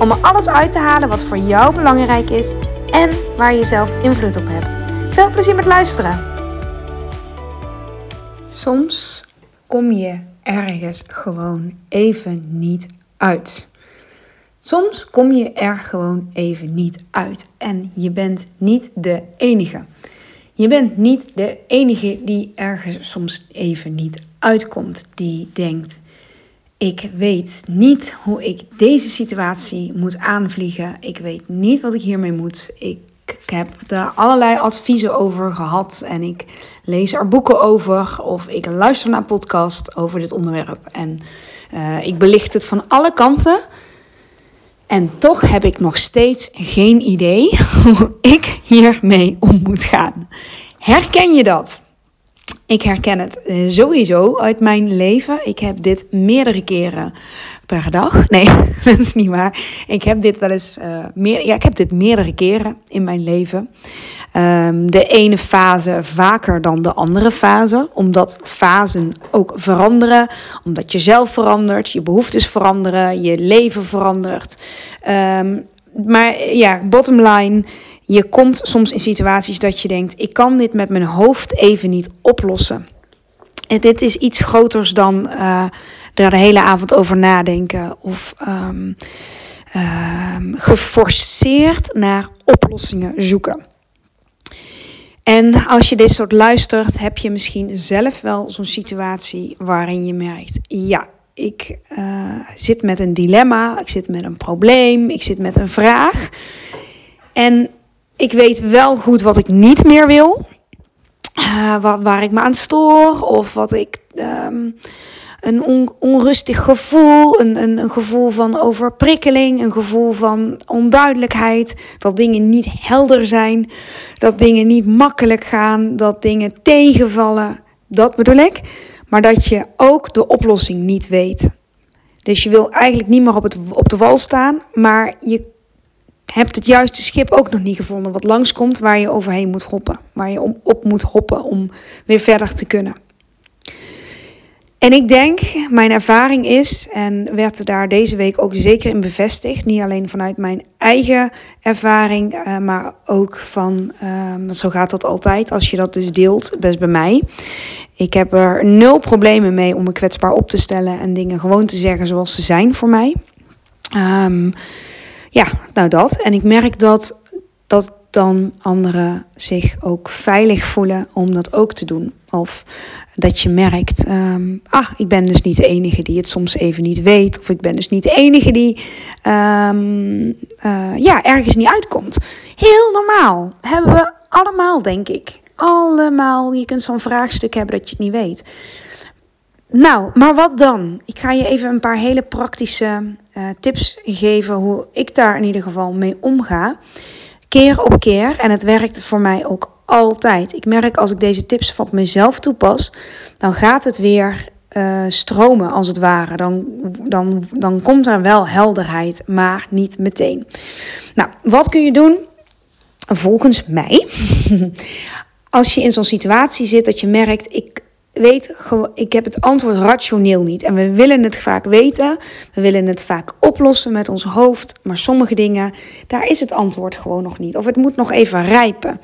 om er alles uit te halen wat voor jou belangrijk is en waar je zelf invloed op hebt. Veel plezier met luisteren. Soms kom je ergens gewoon even niet uit. Soms kom je er gewoon even niet uit. En je bent niet de enige. Je bent niet de enige die ergens soms even niet uitkomt. Die denkt: ik weet niet hoe ik deze situatie moet aanvliegen. Ik weet niet wat ik hiermee moet. Ik heb er allerlei adviezen over gehad en ik lees er boeken over of ik luister naar een podcast over dit onderwerp. En uh, ik belicht het van alle kanten. En toch heb ik nog steeds geen idee hoe ik hiermee om moet gaan. Herken je dat? Ik herken het eh, sowieso uit mijn leven. Ik heb dit meerdere keren per dag. Nee, dat is niet waar. Ik heb dit wel eens uh, meer. Ja, ik heb dit meerdere keren in mijn leven. Um, de ene fase vaker dan de andere fase, omdat fasen ook veranderen, omdat je zelf verandert, je behoeftes veranderen, je leven verandert. Um, maar ja, bottom line je komt soms in situaties dat je denkt: ik kan dit met mijn hoofd even niet oplossen. En dit is iets groters dan uh, er de hele avond over nadenken of um, um, geforceerd naar oplossingen zoeken. En als je dit soort luistert, heb je misschien zelf wel zo'n situatie waarin je merkt: ja, ik uh, zit met een dilemma, ik zit met een probleem, ik zit met een vraag. En ik weet wel goed wat ik niet meer wil. Uh, waar, waar, ik me aan stoor. Of wat ik. Um, een on, onrustig gevoel. Een, een, een, gevoel van overprikkeling. Een gevoel van onduidelijkheid. Dat dingen niet helder zijn. Dat dingen niet makkelijk gaan. Dat dingen tegenvallen. Dat bedoel ik. Maar dat je ook de oplossing niet weet. Dus je wil eigenlijk niet meer op, het, op de wal staan. Maar je hebt het juiste schip ook nog niet gevonden wat langskomt waar je overheen moet hoppen. Waar je op moet hoppen om weer verder te kunnen. En ik denk, mijn ervaring is, en werd daar deze week ook zeker in bevestigd, niet alleen vanuit mijn eigen ervaring, uh, maar ook van, uh, zo gaat dat altijd als je dat dus deelt, best bij mij. Ik heb er nul problemen mee om me kwetsbaar op te stellen en dingen gewoon te zeggen zoals ze zijn voor mij. Um, ja, nou dat. En ik merk dat, dat dan anderen zich ook veilig voelen om dat ook te doen. Of dat je merkt, um, ah, ik ben dus niet de enige die het soms even niet weet. Of ik ben dus niet de enige die um, uh, ja, ergens niet uitkomt. Heel normaal. Hebben we allemaal, denk ik. Allemaal. Je kunt zo'n vraagstuk hebben dat je het niet weet. Nou, maar wat dan? Ik ga je even een paar hele praktische uh, tips geven hoe ik daar in ieder geval mee omga. Keer op keer. En het werkt voor mij ook altijd. Ik merk als ik deze tips op mezelf toepas, dan gaat het weer uh, stromen als het ware. Dan, dan, dan komt er wel helderheid, maar niet meteen. Nou, wat kun je doen? Volgens mij, als je in zo'n situatie zit dat je merkt, ik weet, ik heb het antwoord rationeel niet. En we willen het vaak weten. We willen het vaak oplossen met ons hoofd. Maar sommige dingen, daar is het antwoord gewoon nog niet. Of het moet nog even rijpen.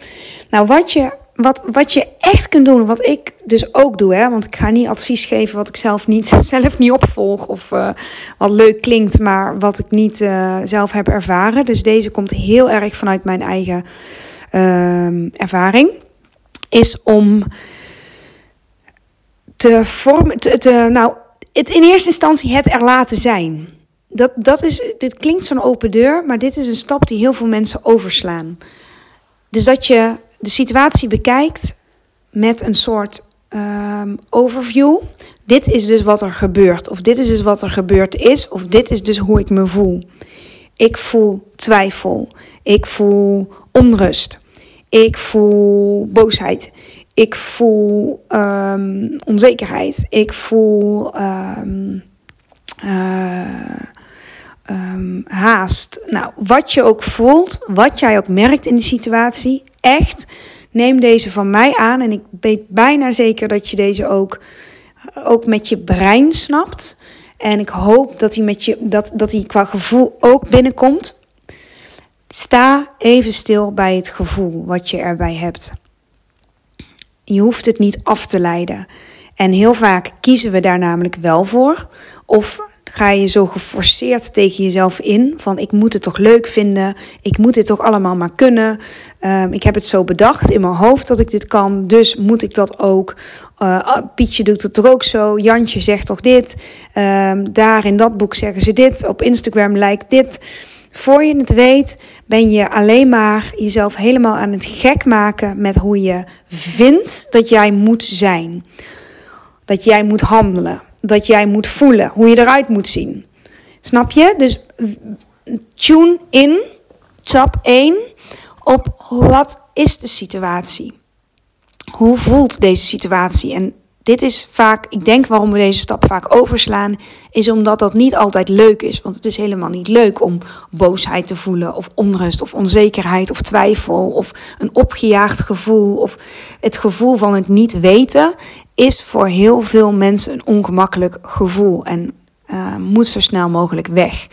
Nou, wat je, wat, wat je echt kunt doen, wat ik dus ook doe, hè, want ik ga niet advies geven wat ik zelf niet, zelf niet opvolg. Of uh, wat leuk klinkt, maar wat ik niet uh, zelf heb ervaren. Dus deze komt heel erg vanuit mijn eigen uh, ervaring. Is om te vormen, te, nou, het in eerste instantie het er laten zijn. Dat, dat is, dit klinkt zo'n open deur, maar dit is een stap die heel veel mensen overslaan. Dus dat je de situatie bekijkt met een soort um, overview. Dit is dus wat er gebeurt, of dit is dus wat er gebeurd is, of dit is dus hoe ik me voel. Ik voel twijfel. Ik voel onrust. Ik voel boosheid. Ik voel um, onzekerheid. Ik voel um, uh, um, haast. Nou, wat je ook voelt, wat jij ook merkt in die situatie, echt neem deze van mij aan. En ik weet bijna zeker dat je deze ook, ook met je brein snapt. En ik hoop dat hij, met je, dat, dat hij qua gevoel ook binnenkomt. Sta even stil bij het gevoel wat je erbij hebt. Je hoeft het niet af te leiden. En heel vaak kiezen we daar namelijk wel voor. Of ga je zo geforceerd tegen jezelf in van ik moet het toch leuk vinden, ik moet dit toch allemaal maar kunnen. Um, ik heb het zo bedacht in mijn hoofd dat ik dit kan, dus moet ik dat ook. Uh, Pietje doet het toch ook zo, Jantje zegt toch dit, um, daar in dat boek zeggen ze dit, op Instagram lijkt dit. Voor je het weet ben je alleen maar jezelf helemaal aan het gek maken met hoe je vindt dat jij moet zijn. Dat jij moet handelen dat jij moet voelen, hoe je eruit moet zien. Snap je? Dus tune in, stap 1, op wat is de situatie? Hoe voelt deze situatie? En dit is vaak, ik denk waarom we deze stap vaak overslaan, is omdat dat niet altijd leuk is. Want het is helemaal niet leuk om boosheid te voelen, of onrust, of onzekerheid, of twijfel, of een opgejaagd gevoel, of het gevoel van het niet weten, is voor heel veel mensen een ongemakkelijk gevoel en uh, moet zo snel mogelijk weg.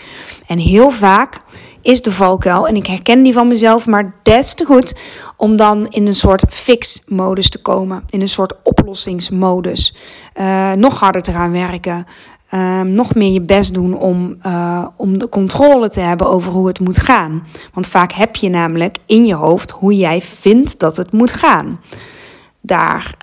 En heel vaak is de valkuil, en ik herken die van mezelf, maar des te goed om dan in een soort fix-modus te komen, in een soort oplossingsmodus. Uh, nog harder te gaan werken, uh, nog meer je best doen om, uh, om de controle te hebben over hoe het moet gaan. Want vaak heb je namelijk in je hoofd hoe jij vindt dat het moet gaan daar.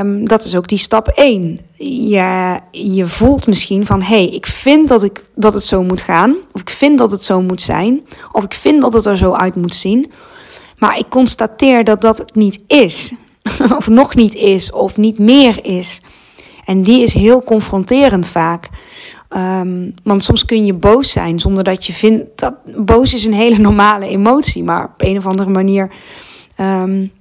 Um, dat is ook die stap 1. Je, je voelt misschien van hé, hey, ik vind dat, ik, dat het zo moet gaan. Of ik vind dat het zo moet zijn. Of ik vind dat het er zo uit moet zien. Maar ik constateer dat dat het niet is. of nog niet is. Of niet meer is. En die is heel confronterend vaak. Um, want soms kun je boos zijn zonder dat je vindt dat. Boos is een hele normale emotie. Maar op een of andere manier. Um,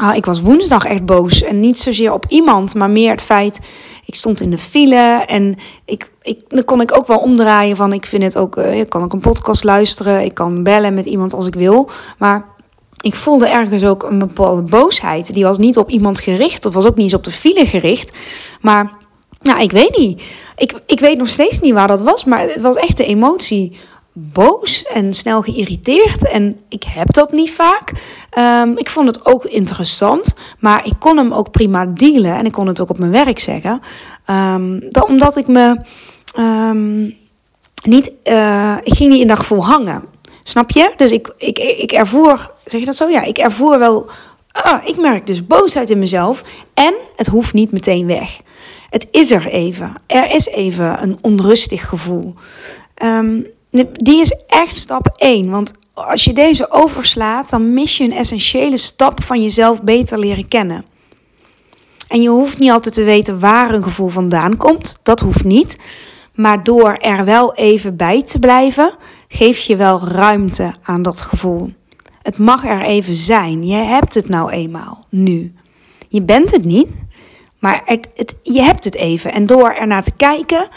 Ah, ik was woensdag echt boos. En niet zozeer op iemand, maar meer het feit. Ik stond in de file en ik, ik, dan kon ik ook wel omdraaien van. Ik vind het ook. Uh, ik kan ook een podcast luisteren. Ik kan bellen met iemand als ik wil. Maar ik voelde ergens ook een bepaalde boosheid. Die was niet op iemand gericht. Of was ook niet eens op de file gericht. Maar. Nou, ik weet niet. Ik, ik weet nog steeds niet waar dat was. Maar het was echt de emotie boos en snel geïrriteerd. En ik heb dat niet vaak. Um, ik vond het ook interessant, maar ik kon hem ook prima dealen. En ik kon het ook op mijn werk zeggen. Um, dat, omdat ik me um, niet. Uh, ik ging niet in dat gevoel hangen. Snap je? Dus ik, ik, ik ervoer. Zeg je dat zo? Ja, ik ervoer wel. Ah, ik merk dus boosheid in mezelf. En het hoeft niet meteen weg. Het is er even. Er is even een onrustig gevoel. Um, die is echt stap 1. Want als je deze overslaat, dan mis je een essentiële stap van jezelf beter leren kennen. En je hoeft niet altijd te weten waar een gevoel vandaan komt. Dat hoeft niet. Maar door er wel even bij te blijven, geef je wel ruimte aan dat gevoel. Het mag er even zijn. Je hebt het nou eenmaal nu. Je bent het niet, maar het, je hebt het even. En door ernaar te kijken,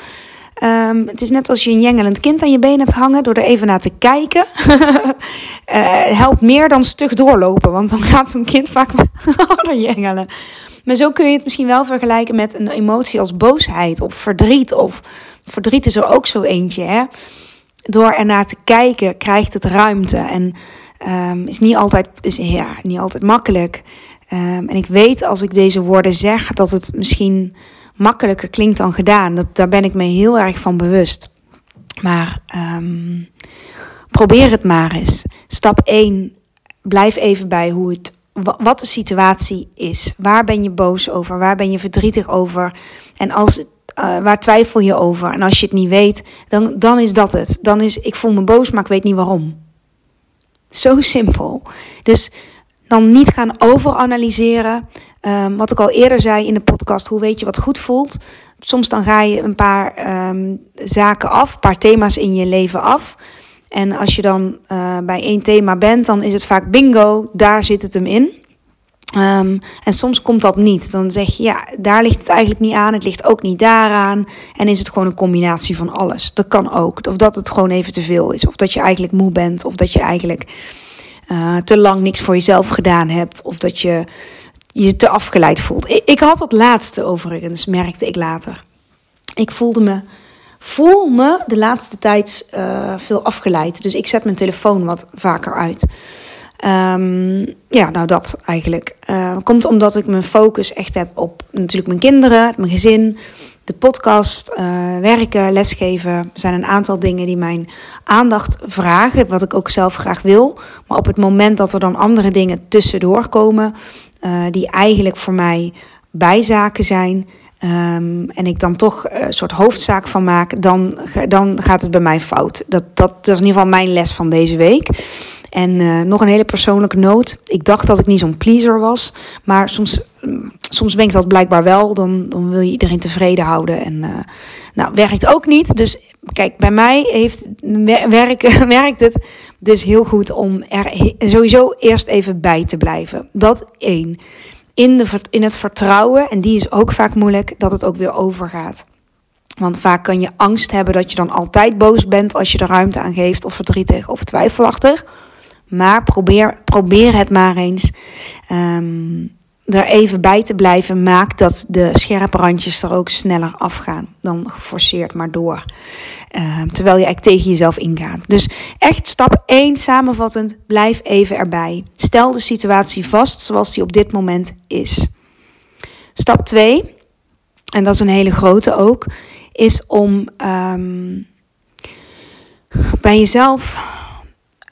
Um, het is net als je een jengelend kind aan je been hebt hangen, door er even naar te kijken. uh, helpt meer dan stug doorlopen, want dan gaat zo'n kind vaak harder jengelen. Maar zo kun je het misschien wel vergelijken met een emotie als boosheid of verdriet. Of verdriet is er ook zo eentje. Hè? Door er naar te kijken krijgt het ruimte. En um, is, niet altijd, is ja, niet altijd makkelijk. Um, en ik weet als ik deze woorden zeg dat het misschien makkelijker klinkt dan gedaan. Dat, daar ben ik me heel erg van bewust. Maar um, probeer het maar eens. Stap 1. Blijf even bij hoe het, wat de situatie is. Waar ben je boos over? Waar ben je verdrietig over? En als uh, waar twijfel je over? En als je het niet weet, dan, dan is dat het. Dan is ik voel me boos, maar ik weet niet waarom. Zo simpel. Dus dan niet gaan overanalyseren. Um, wat ik al eerder zei in de podcast, hoe weet je wat goed voelt? Soms dan ga je een paar um, zaken af, een paar thema's in je leven af. En als je dan uh, bij één thema bent, dan is het vaak bingo, daar zit het hem in. Um, en soms komt dat niet. Dan zeg je, ja, daar ligt het eigenlijk niet aan. Het ligt ook niet daaraan. En is het gewoon een combinatie van alles. Dat kan ook. Of dat het gewoon even te veel is. Of dat je eigenlijk moe bent. Of dat je eigenlijk uh, te lang niks voor jezelf gedaan hebt. Of dat je je te afgeleid voelt. Ik, ik had dat laatste overigens, merkte ik later. Ik voelde me, voel me de laatste tijd uh, veel afgeleid. Dus ik zet mijn telefoon wat vaker uit. Um, ja, nou dat eigenlijk. Uh, komt omdat ik mijn focus echt heb op natuurlijk mijn kinderen, mijn gezin, de podcast, uh, werken, lesgeven. Er zijn een aantal dingen die mijn aandacht vragen, wat ik ook zelf graag wil. Maar op het moment dat er dan andere dingen tussendoor komen, uh, die eigenlijk voor mij bijzaken zijn. Um, en ik dan toch een soort hoofdzaak van maak, dan, dan gaat het bij mij fout. Dat, dat, is in ieder geval mijn les van deze week. En uh, nog een hele persoonlijke noot. Ik dacht dat ik niet zo'n pleaser was. Maar soms, soms ben ik dat blijkbaar wel. Dan, dan wil je iedereen tevreden houden. En nou, werkt ook niet. Dus kijk, bij mij heeft, werk, werkt het dus heel goed om er sowieso eerst even bij te blijven. Dat één. In, de, in het vertrouwen, en die is ook vaak moeilijk, dat het ook weer overgaat. Want vaak kan je angst hebben dat je dan altijd boos bent als je er ruimte aan geeft, of verdrietig of twijfelachtig. Maar probeer, probeer het maar eens. Um, er even bij te blijven maakt dat de scherpe randjes er ook sneller afgaan dan geforceerd maar door. Uh, terwijl je eigenlijk tegen jezelf ingaat. Dus echt stap 1 samenvattend, blijf even erbij. Stel de situatie vast zoals die op dit moment is. Stap 2, en dat is een hele grote ook, is om um, bij jezelf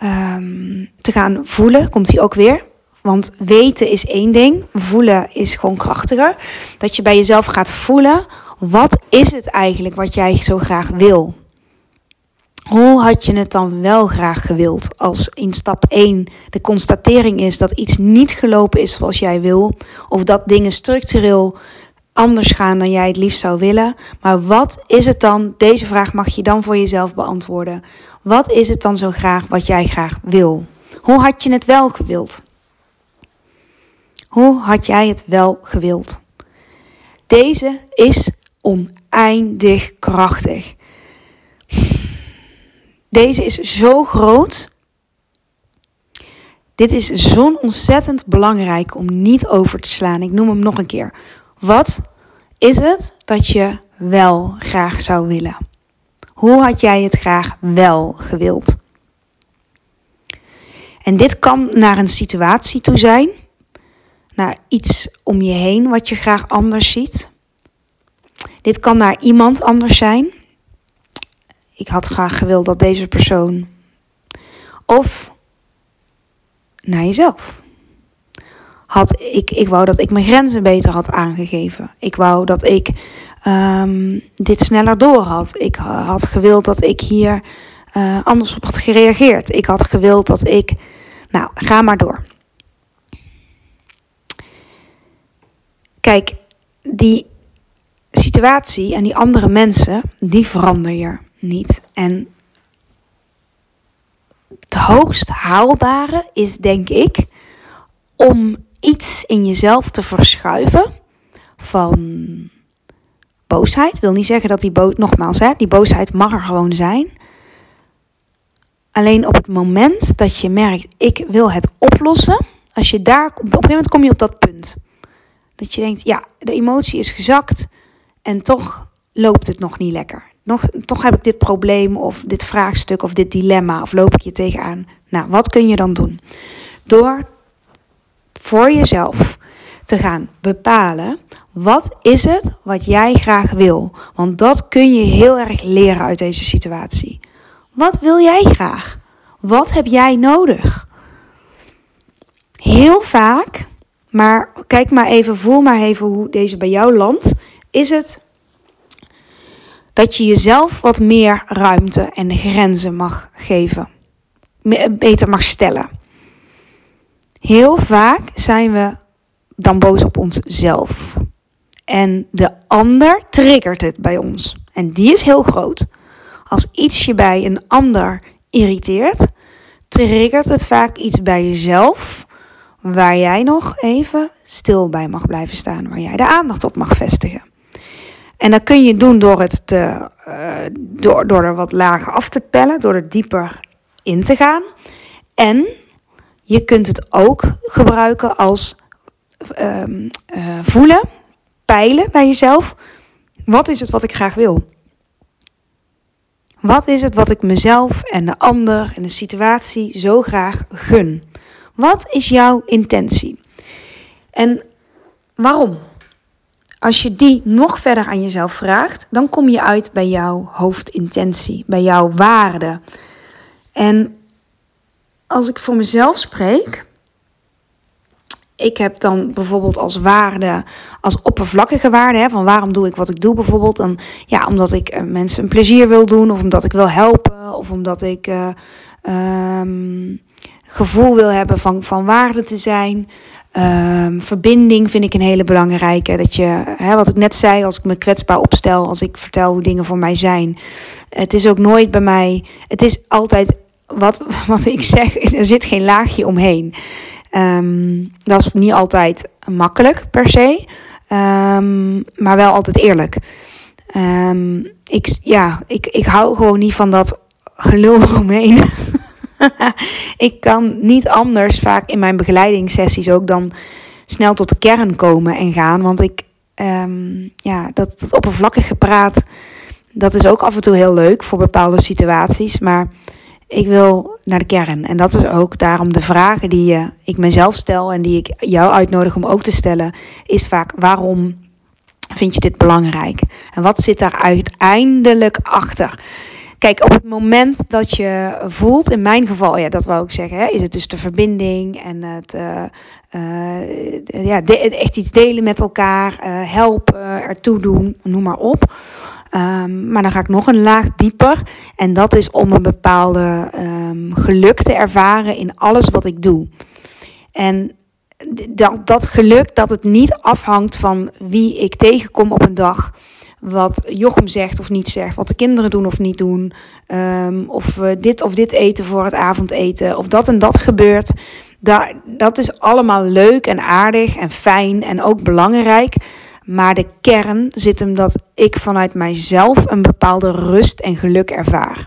um, te gaan voelen. Komt hij ook weer. Want weten is één ding, voelen is gewoon krachtiger. Dat je bij jezelf gaat voelen, wat is het eigenlijk wat jij zo graag wil? Hoe had je het dan wel graag gewild als in stap 1 de constatering is dat iets niet gelopen is zoals jij wil, of dat dingen structureel anders gaan dan jij het liefst zou willen. Maar wat is het dan? Deze vraag mag je dan voor jezelf beantwoorden. Wat is het dan zo graag wat jij graag wil? Hoe had je het wel gewild? Hoe had jij het wel gewild? Deze is oneindig krachtig. Deze is zo groot. Dit is zo ontzettend belangrijk om niet over te slaan. Ik noem hem nog een keer. Wat is het dat je wel graag zou willen? Hoe had jij het graag wel gewild? En dit kan naar een situatie toe zijn, naar iets om je heen wat je graag anders ziet. Dit kan naar iemand anders zijn. Ik had graag gewild dat deze persoon. Of naar jezelf. Had ik, ik wou dat ik mijn grenzen beter had aangegeven. Ik wou dat ik um, dit sneller door had. Ik had gewild dat ik hier uh, anders op had gereageerd. Ik had gewild dat ik. Nou, ga maar door. Kijk, die situatie en die andere mensen, die verander je niet. En het hoogst haalbare is, denk ik, om iets in jezelf te verschuiven van boosheid. Wil niet zeggen dat die boos, nogmaals, hè, die boosheid mag er gewoon zijn. Alleen op het moment dat je merkt, ik wil het oplossen, als je daar, op een gegeven moment kom je op dat punt. Dat je denkt, ja, de emotie is gezakt en toch loopt het nog niet lekker. Nog, toch heb ik dit probleem of dit vraagstuk of dit dilemma of loop ik je tegenaan. Nou, wat kun je dan doen? Door voor jezelf te gaan bepalen wat is het wat jij graag wil? Want dat kun je heel erg leren uit deze situatie. Wat wil jij graag? Wat heb jij nodig? Heel vaak, maar kijk maar even, voel maar even hoe deze bij jou landt, is het dat je jezelf wat meer ruimte en grenzen mag geven. Beter mag stellen. Heel vaak zijn we dan boos op onszelf. En de ander triggert het bij ons. En die is heel groot. Als iets je bij een ander irriteert, triggert het vaak iets bij jezelf waar jij nog even stil bij mag blijven staan, waar jij de aandacht op mag vestigen. En dat kun je doen door, het te, uh, door, door er wat lager af te pellen, door er dieper in te gaan. En je kunt het ook gebruiken als um, uh, voelen, peilen bij jezelf. Wat is het wat ik graag wil? Wat is het wat ik mezelf en de ander en de situatie zo graag gun? Wat is jouw intentie? En waarom? Als je die nog verder aan jezelf vraagt, dan kom je uit bij jouw hoofdintentie, bij jouw waarde. En als ik voor mezelf spreek, ik heb dan bijvoorbeeld als waarde, als oppervlakkige waarde, hè, van waarom doe ik wat ik doe bijvoorbeeld. Dan, ja, omdat ik uh, mensen een plezier wil doen, of omdat ik wil helpen, of omdat ik uh, um, gevoel wil hebben van, van waarde te zijn. Um, verbinding vind ik een hele belangrijke. Dat je, hè, wat ik net zei, als ik me kwetsbaar opstel, als ik vertel hoe dingen voor mij zijn. Het is ook nooit bij mij, het is altijd wat, wat ik zeg, er zit geen laagje omheen. Um, dat is niet altijd makkelijk per se, um, maar wel altijd eerlijk. Ik, ja, ik, ik hou gewoon niet van dat gelul eromheen. ik kan niet anders vaak in mijn begeleidingssessies ook dan snel tot de kern komen en gaan. Want ik, ja, dat, dat oppervlakkige praat, dat is ook af en toe heel leuk voor bepaalde situaties. Maar ik wil naar de kern. En dat is ook daarom de vragen die je, ik mezelf stel en die ik jou uitnodig om ook te stellen, is vaak waarom vind je dit belangrijk? En wat zit daar uiteindelijk achter? Kijk, op het moment dat je voelt, in mijn geval, ja, dat wou ik zeggen, hè, is het dus de verbinding en het, uh, uh, ja, echt iets delen met elkaar, uh, helpen, ertoe doen, noem maar op. Um, maar dan ga ik nog een laag dieper. En dat is om een bepaalde um, geluk te ervaren in alles wat ik doe. En dat, dat geluk dat het niet afhangt van wie ik tegenkom op een dag. Wat Jochem zegt of niet zegt. Wat de kinderen doen of niet doen. Um, of we dit of dit eten voor het avondeten. Of dat en dat gebeurt. Dat, dat is allemaal leuk en aardig en fijn en ook belangrijk. Maar de kern zit hem dat ik vanuit mijzelf een bepaalde rust en geluk ervaar.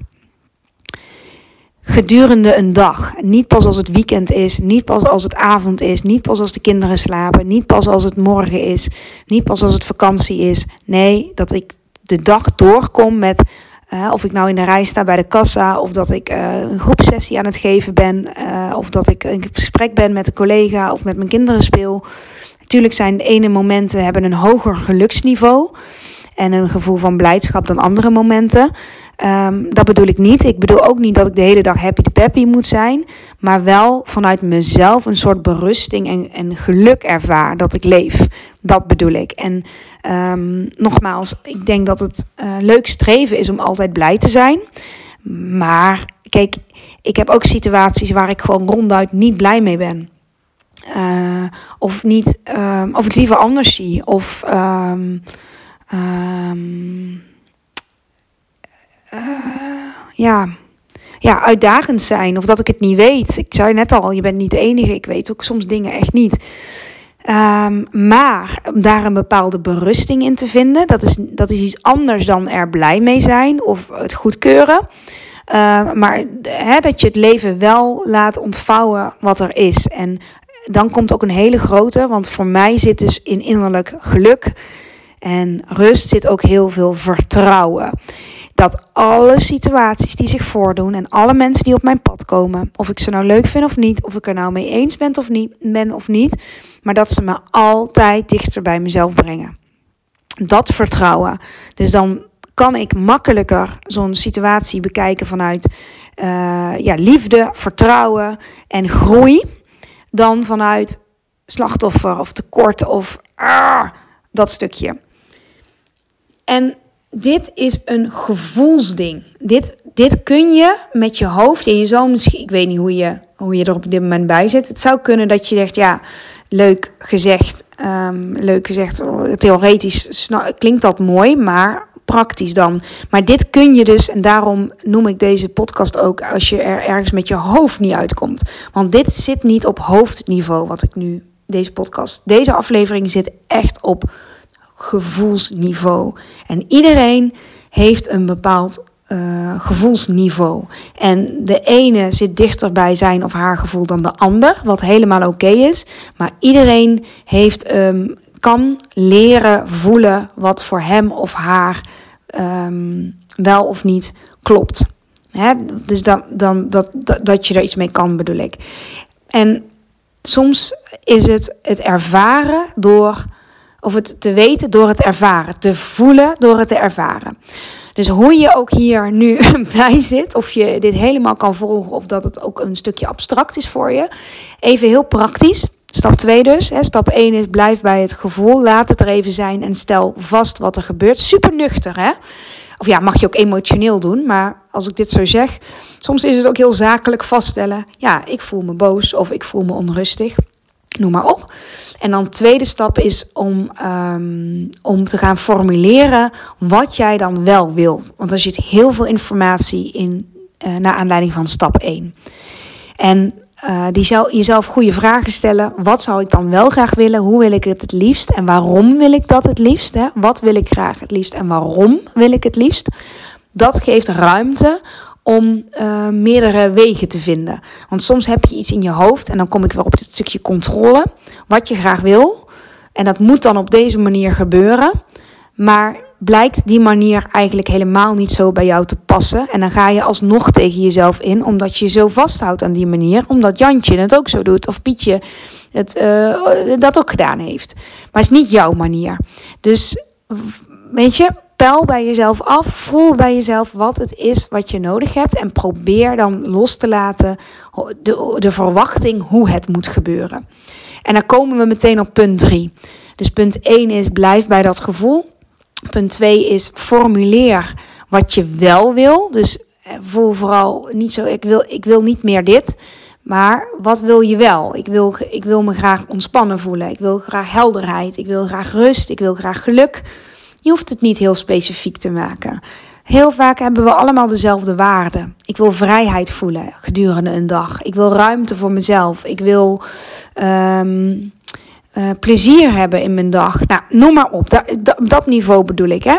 Gedurende een dag. Niet pas als het weekend is, niet pas als het avond is, niet pas als de kinderen slapen, niet pas als het morgen is, niet pas als het vakantie is. Nee, dat ik de dag doorkom met uh, of ik nou in de rij sta bij de kassa, of dat ik uh, een groepsessie aan het geven ben, uh, of dat ik in gesprek ben met een collega of met mijn kinderen speel. Natuurlijk zijn de ene momenten hebben een hoger geluksniveau en een gevoel van blijdschap dan andere momenten. Um, dat bedoel ik niet. Ik bedoel ook niet dat ik de hele dag happy de peppy moet zijn. Maar wel vanuit mezelf een soort berusting en, en geluk ervaar dat ik leef. Dat bedoel ik. En um, nogmaals, ik denk dat het uh, leuk streven is om altijd blij te zijn. Maar kijk, ik heb ook situaties waar ik gewoon ronduit niet blij mee ben. Uh, of niet, um, of het liever anders zie. Of um, ja, ja, uitdagend zijn. Of dat ik het niet weet. Ik zei net al, je bent niet de enige. Ik weet ook soms dingen echt niet. Um, maar om daar een bepaalde berusting in te vinden, dat is, dat is iets anders dan er blij mee zijn of het goedkeuren. Uh, maar dat je het leven wel laat ontvouwen wat er is. En dan komt ook een hele grote, want voor mij zit dus in innerlijk geluk en rust zit ook heel veel vertrouwen. Dat alle situaties die zich voordoen en alle mensen die op mijn pad komen, of ik ze nou leuk vind of niet, of ik er nou mee eens ben of niet, ben of niet, maar dat ze me altijd dichter bij mezelf brengen. Dat vertrouwen. Dus dan kan ik makkelijker zo'n situatie bekijken vanuit uh, ja, liefde, vertrouwen en groei dan vanuit slachtoffer of tekort of ah, dat stukje. En dit is een gevoelsding. Dit, dit kun je met je hoofd. En je zal misschien, ik weet niet hoe je, hoe je er op dit moment bij zit. Het zou kunnen dat je zegt, ja, leuk gezegd. Um, leuk gezegd, theoretisch klinkt dat mooi. Maar praktisch dan. Maar dit kun je dus, en daarom noem ik deze podcast ook als je er ergens met je hoofd niet uitkomt. Want dit zit niet op hoofdniveau, wat ik nu, deze podcast, deze aflevering zit echt op gevoelsniveau. En iedereen heeft een bepaald uh, gevoelsniveau. En de ene zit dichter bij zijn of haar gevoel dan de ander, wat helemaal oké is. Maar iedereen heeft, um, kan leren voelen wat voor hem of haar um, wel of niet klopt. Hè? Dus dan, dan, dat, dat, dat je er iets mee kan, bedoel ik. En soms is het het ervaren door, of het te weten door het ervaren, te voelen door het te ervaren. Dus hoe je ook hier nu bij zit, of je dit helemaal kan volgen, of dat het ook een stukje abstract is voor je. Even heel praktisch. Stap 2 dus. Hè. Stap 1 is blijf bij het gevoel. Laat het er even zijn en stel vast wat er gebeurt. Super nuchter hè. Of ja, mag je ook emotioneel doen. Maar als ik dit zo zeg, soms is het ook heel zakelijk vaststellen. Ja, ik voel me boos of ik voel me onrustig. Noem maar op. En dan de tweede stap is om, um, om te gaan formuleren wat jij dan wel wilt. Want er zit heel veel informatie in uh, naar aanleiding van stap 1. En uh, die zelf, jezelf goede vragen stellen. Wat zou ik dan wel graag willen? Hoe wil ik het het liefst? En waarom wil ik dat het liefst? Wat wil ik graag het liefst en waarom wil ik het liefst? Dat geeft ruimte om uh, meerdere wegen te vinden. Want soms heb je iets in je hoofd en dan kom ik weer op het stukje controle, wat je graag wil. En dat moet dan op deze manier gebeuren. Maar blijkt die manier eigenlijk helemaal niet zo bij jou te passen. En dan ga je alsnog tegen jezelf in, omdat je zo vasthoudt aan die manier. Omdat Jantje het ook zo doet, of Pietje het, uh, dat ook gedaan heeft. Maar het is niet jouw manier. Dus weet je, Pel bij jezelf af, voel bij jezelf wat het is wat je nodig hebt en probeer dan los te laten de, de verwachting hoe het moet gebeuren. En dan komen we meteen op punt 3. Dus punt 1 is blijf bij dat gevoel. Punt 2 is formuleer wat je wel wil. Dus eh, voel vooral niet zo, ik wil, ik wil niet meer dit. Maar wat wil je wel? Ik wil, ik wil me graag ontspannen voelen. Ik wil graag helderheid. Ik wil graag rust. Ik wil graag geluk. Je hoeft het niet heel specifiek te maken. Heel vaak hebben we allemaal dezelfde waarden. Ik wil vrijheid voelen gedurende een dag. Ik wil ruimte voor mezelf. Ik wil um, uh, plezier hebben in mijn dag. Nou, noem maar op. Dat, dat, niveau bedoel ik. Hè?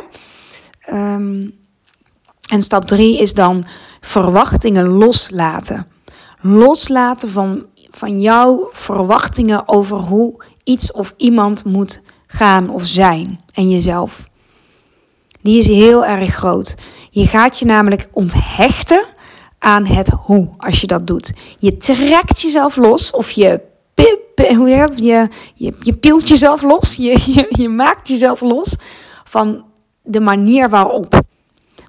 Um, en stap drie is dan verwachtingen loslaten. Loslaten van, van jouw verwachtingen over hoe iets of iemand moet gaan of zijn en jezelf. Die is heel erg groot. Je gaat je namelijk onthechten aan het hoe als je dat doet. Je trekt jezelf los of je, hoe heet je, je, je pilt jezelf los. Je, je maakt jezelf los van de manier waarop.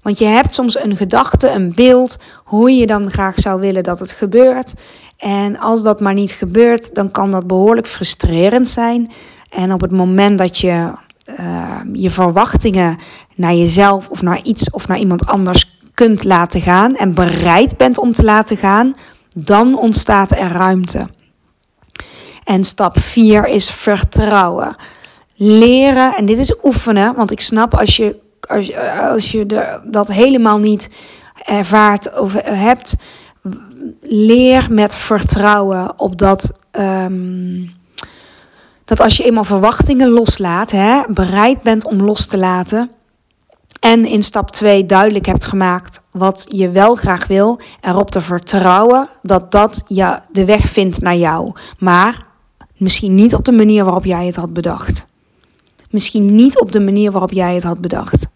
Want je hebt soms een gedachte, een beeld, hoe je dan graag zou willen dat het gebeurt. En als dat maar niet gebeurt, dan kan dat behoorlijk frustrerend zijn. En op het moment dat je uh, je verwachtingen naar jezelf of naar iets of naar iemand anders kunt laten gaan en bereid bent om te laten gaan, dan ontstaat er ruimte. En stap 4 is vertrouwen. Leren, en dit is oefenen, want ik snap als je, als, als je dat helemaal niet ervaart of hebt, leer met vertrouwen op dat. Um, dat als je eenmaal verwachtingen loslaat, hè, bereid bent om los te laten. En in stap 2 duidelijk hebt gemaakt wat je wel graag wil. Erop te vertrouwen dat dat ja, de weg vindt naar jou. Maar misschien niet op de manier waarop jij het had bedacht. Misschien niet op de manier waarop jij het had bedacht.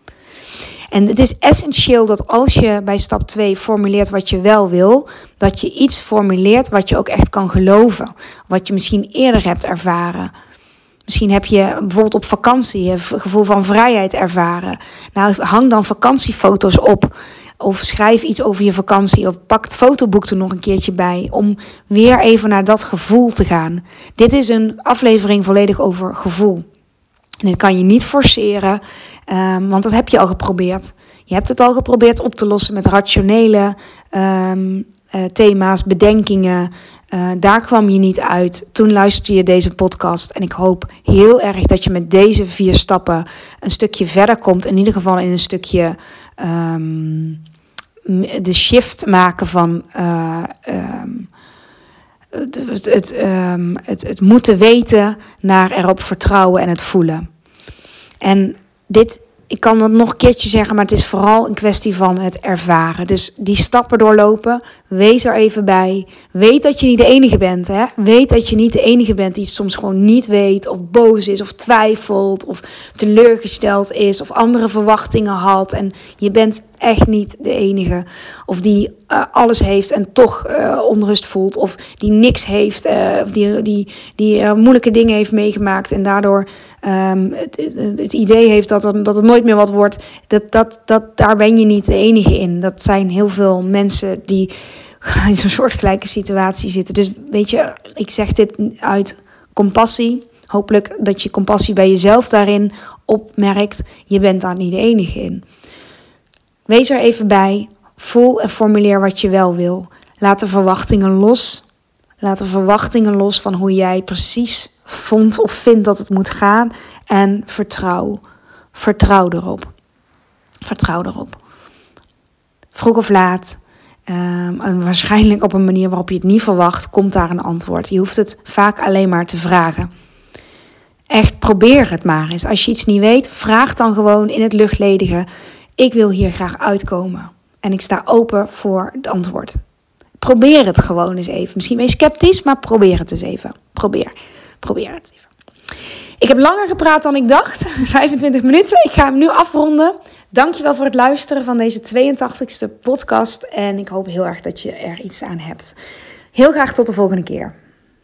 En het is essentieel dat als je bij stap 2 formuleert wat je wel wil, dat je iets formuleert wat je ook echt kan geloven. Wat je misschien eerder hebt ervaren. Misschien heb je bijvoorbeeld op vakantie een gevoel van vrijheid ervaren. Nou, hang dan vakantiefoto's op. Of schrijf iets over je vakantie. Of pak het fotoboek er nog een keertje bij. Om weer even naar dat gevoel te gaan. Dit is een aflevering volledig over gevoel. En dit kan je niet forceren. Um, want dat heb je al geprobeerd. Je hebt het al geprobeerd op te lossen met rationele um, uh, thema's, bedenkingen, Uh, daar kwam je niet uit. Toen luisterde je deze podcast. En ik hoop heel erg dat je met deze vier stappen een stukje verder komt. In ieder geval in een stukje um, de shift maken van um, het, het, het, het moeten weten naar erop vertrouwen en het voelen. En dit ik kan dat nog een keertje zeggen, maar het is vooral een kwestie van het ervaren. Dus die stappen doorlopen, wees er even bij. Weet dat je niet de enige bent. Hè? Weet dat je niet de enige bent die soms gewoon niet weet, of boos is, of twijfelt, of teleurgesteld is, of andere verwachtingen had. En je bent echt niet de enige. Of die uh, alles heeft en toch uh, onrust voelt. Of die niks heeft, uh, of die, die, die moeilijke dingen heeft meegemaakt en daardoor um, het, het, idee heeft dat, dat het nooit meer wat wordt. Dat, dat, dat, daar ben je niet de enige in. Dat zijn heel veel mensen die in zo'n soortgelijke situatie zitten. Dus weet je, ik zeg dit uit compassie. Hopelijk dat je compassie bij jezelf daarin opmerkt. Je bent daar niet de enige in. Wees er even bij. Voel en formuleer wat je wel wil. Laat de verwachtingen los. Laat de verwachtingen los van hoe jij precies vond of vindt dat het moet gaan. En vertrouw. Vertrouw erop. Vertrouw erop. Vroeg of laat. En waarschijnlijk op een manier waarop je het niet verwacht, komt daar een antwoord. Je hoeft het vaak alleen maar te vragen. Echt probeer het maar eens. Als je iets niet weet, vraag dan gewoon in het luchtledige. Ik wil hier graag uitkomen. En ik sta open voor het antwoord. Probeer het gewoon eens even. Misschien ben je sceptisch, maar probeer het eens even. Probeer. Probeer het even. Ik heb langer gepraat dan ik dacht. 25 minuten. Ik ga hem nu afronden. Dankjewel voor het luisteren van deze 82e podcast. En ik hoop heel erg dat je er iets aan hebt. Heel graag tot de volgende keer.